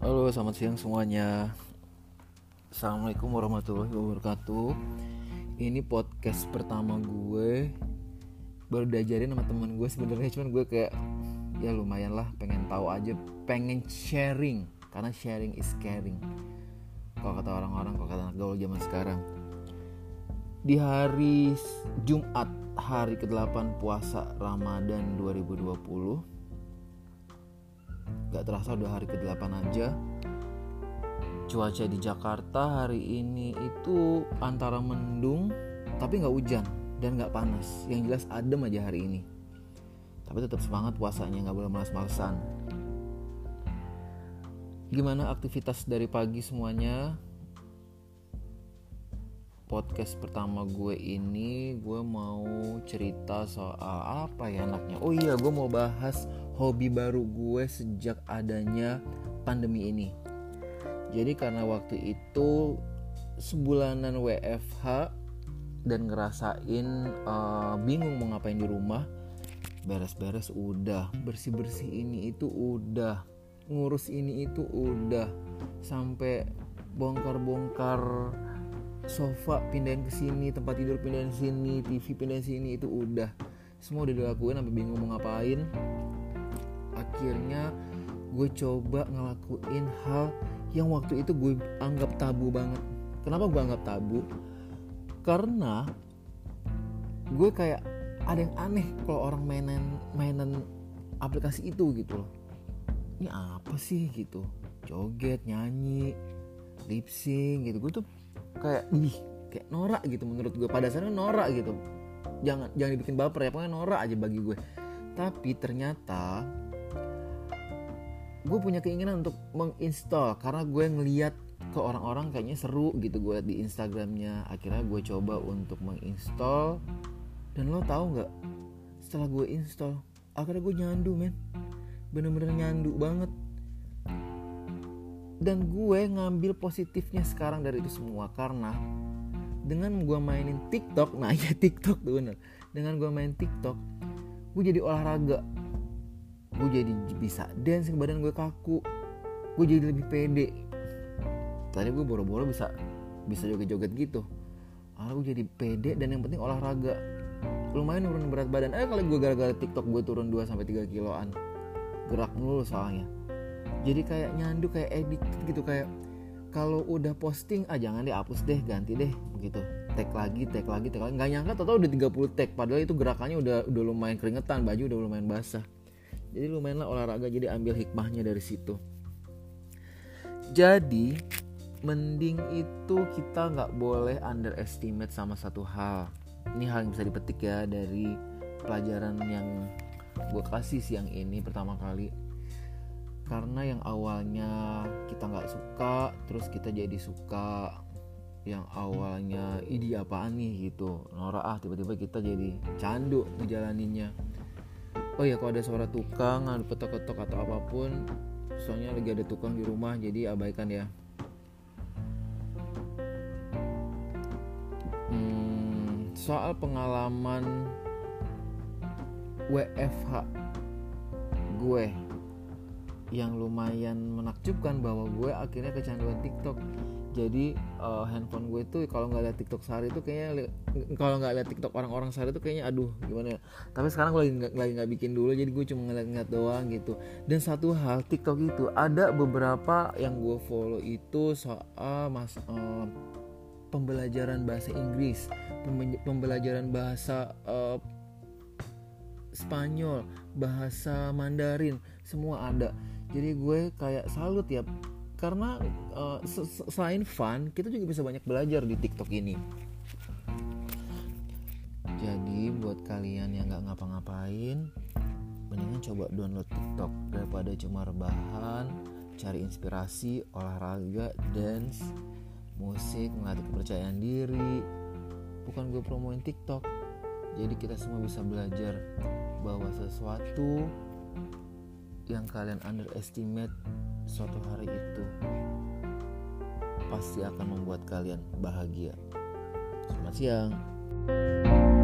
Halo, selamat siang semuanya. Assalamualaikum warahmatullahi wabarakatuh. Ini podcast pertama gue. Baru diajarin sama temen gue sebenarnya cuman gue kayak ya lumayan lah pengen tahu aja, pengen sharing karena sharing is caring. Kalau kata orang-orang, kalau kata anak gaul zaman sekarang. Di hari Jumat, hari ke-8 puasa Ramadan 2020 Gak terasa udah hari ke-8 aja. Cuaca di Jakarta hari ini itu antara mendung Tapi gak hujan dan gak panas. Yang jelas adem aja hari ini. Tapi tetap semangat puasanya gak boleh malas-malesan Gimana aktivitas dari pagi semuanya? Podcast pertama gue ini gue mau cerita soal apa ya anaknya? Oh iya gue mau bahas hobi baru gue sejak adanya pandemi ini. Jadi karena waktu itu sebulanan WFH dan ngerasain uh, bingung mau ngapain di rumah beres-beres udah bersih-bersih ini itu udah ngurus ini itu udah sampai bongkar-bongkar sofa pindahin ke sini tempat tidur pindahin sini TV pindahin sini itu udah. Semua udah dilakuin sampai bingung mau ngapain. Akhirnya gue coba ngelakuin hal yang waktu itu gue anggap tabu banget. Kenapa gue anggap tabu? Karena gue kayak ada yang aneh kalau orang mainan mainan aplikasi itu gitu loh. Ini apa sih gitu? Joget nyanyi lip sync gitu. Gue tuh kayak ih kayak norak gitu menurut gue pada dasarnya norak gitu. Jangan jangan dibikin baper ya pokoknya norak aja bagi gue tapi ternyata gue punya keinginan untuk menginstal karena gue ngeliat ke orang-orang kayaknya seru gitu gue di Instagramnya. Akhirnya gue coba untuk menginstal. Dan lo tahu nggak? Setelah gue install akhirnya gue nyandu men. Bener-bener nyandu banget dan gue ngambil positifnya sekarang dari itu semua karena dengan gue mainin TikTok nah ya TikTok tuh bener. Dengan gue main TikTok gue jadi olahraga. Gue jadi bisa dance badan gue kaku. Gue jadi lebih pede. Tadi gue boro-boro bisa bisa joget-joget gitu. Ah gue jadi pede dan yang penting olahraga. Lumayan turun berat badan. Eh kalau gue gara-gara TikTok gue turun 2 sampai 3 kiloan gerak mulu soalnya jadi kayak nyandu kayak edit gitu kayak kalau udah posting ah jangan deh hapus deh ganti deh begitu tag lagi tag lagi tag lagi. Nggak nyangka total udah 30 tag padahal itu gerakannya udah udah lumayan keringetan baju udah lumayan basah. Jadi lumayan lah olahraga jadi ambil hikmahnya dari situ. Jadi mending itu kita nggak boleh underestimate sama satu hal. Ini hal yang bisa dipetik ya dari pelajaran yang gue kasih siang ini pertama kali karena yang awalnya kita nggak suka terus kita jadi suka yang awalnya ide apaan nih? gitu. Norak ah tiba-tiba kita jadi candu ngejalaninnya. Oh ya kalau ada suara tukang ada ketok-ketok atau apa pun soalnya lagi ada tukang di rumah jadi abaikan ya. Hmm, soal pengalaman WFH gue yang lumayan menakjubkan bahwa gue akhirnya kecanduan TikTok. Jadi uh, handphone gue tuh kalau nggak lihat TikTok sehari itu kayaknya kalau nggak lihat TikTok orang-orang sehari itu kayaknya aduh gimana ya? Tapi sekarang gue lagi nggak lagi nggak bikin dulu jadi gue cuma ngeliat-ngeliat doang gitu. Dan satu hal TikTok itu ada beberapa yang gue follow itu soal mas uh, pembelajaran bahasa Inggris pembelajaran bahasa uh, Spanyol bahasa Mandarin semua ada jadi gue kayak salut ya. Karena uh, selain fun kita juga bisa banyak belajar di TikTok ini. Jadi buat kalian yang nggak ngapa-ngapain mendingan coba download TikTok daripada cuma rebahan cari inspirasi olahraga dance musik melatih kepercayaan diri. Bukan gue promoin TikTok. Jadi kita semua bisa belajar bahwa sesuatu yang kalian underestimate suatu hari itu pasti akan membuat kalian bahagia. Selamat siang.